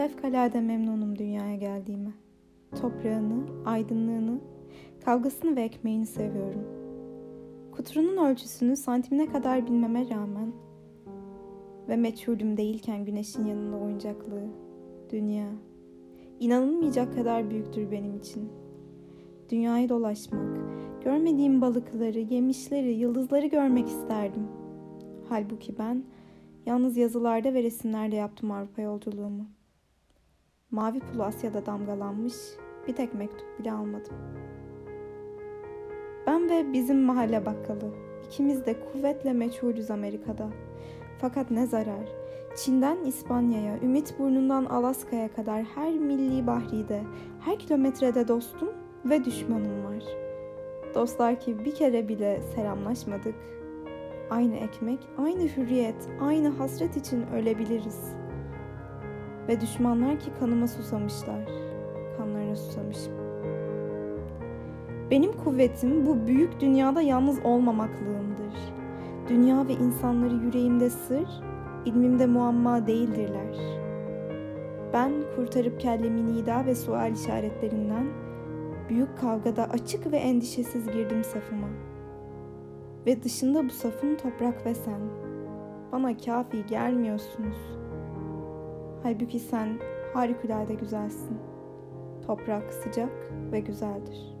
Fevkalade memnunum dünyaya geldiğime. Toprağını, aydınlığını, kavgasını ve ekmeğini seviyorum. Kuturunun ölçüsünü santimine kadar bilmeme rağmen ve meçhulüm değilken güneşin yanında oyuncaklığı, dünya, inanılmayacak kadar büyüktür benim için. Dünyayı dolaşmak, görmediğim balıkları, yemişleri, yıldızları görmek isterdim. Halbuki ben yalnız yazılarda ve resimlerde yaptım Avrupa yolculuğumu. Mavi pulu Asya'da damgalanmış bir tek mektup bile almadım. Ben ve bizim mahalle bakkalı. ikimiz de kuvvetle meçhulüz Amerika'da. Fakat ne zarar. Çin'den İspanya'ya, Ümit Burnu'ndan Alaska'ya kadar her milli bahride, her kilometrede dostum ve düşmanım var. Dostlar ki bir kere bile selamlaşmadık. Aynı ekmek, aynı hürriyet, aynı hasret için ölebiliriz.'' Ve düşmanlar ki kanıma susamışlar. Kanlarına susamışım. Benim kuvvetim bu büyük dünyada yalnız olmamaklığımdır. Dünya ve insanları yüreğimde sır, ilmimde muamma değildirler. Ben kurtarıp kellemi nida ve sual işaretlerinden büyük kavgada açık ve endişesiz girdim safıma. Ve dışında bu safın toprak ve sen. Bana kafi gelmiyorsunuz.'' Halbuki sen harikulade güzelsin. Toprak sıcak ve güzeldir.''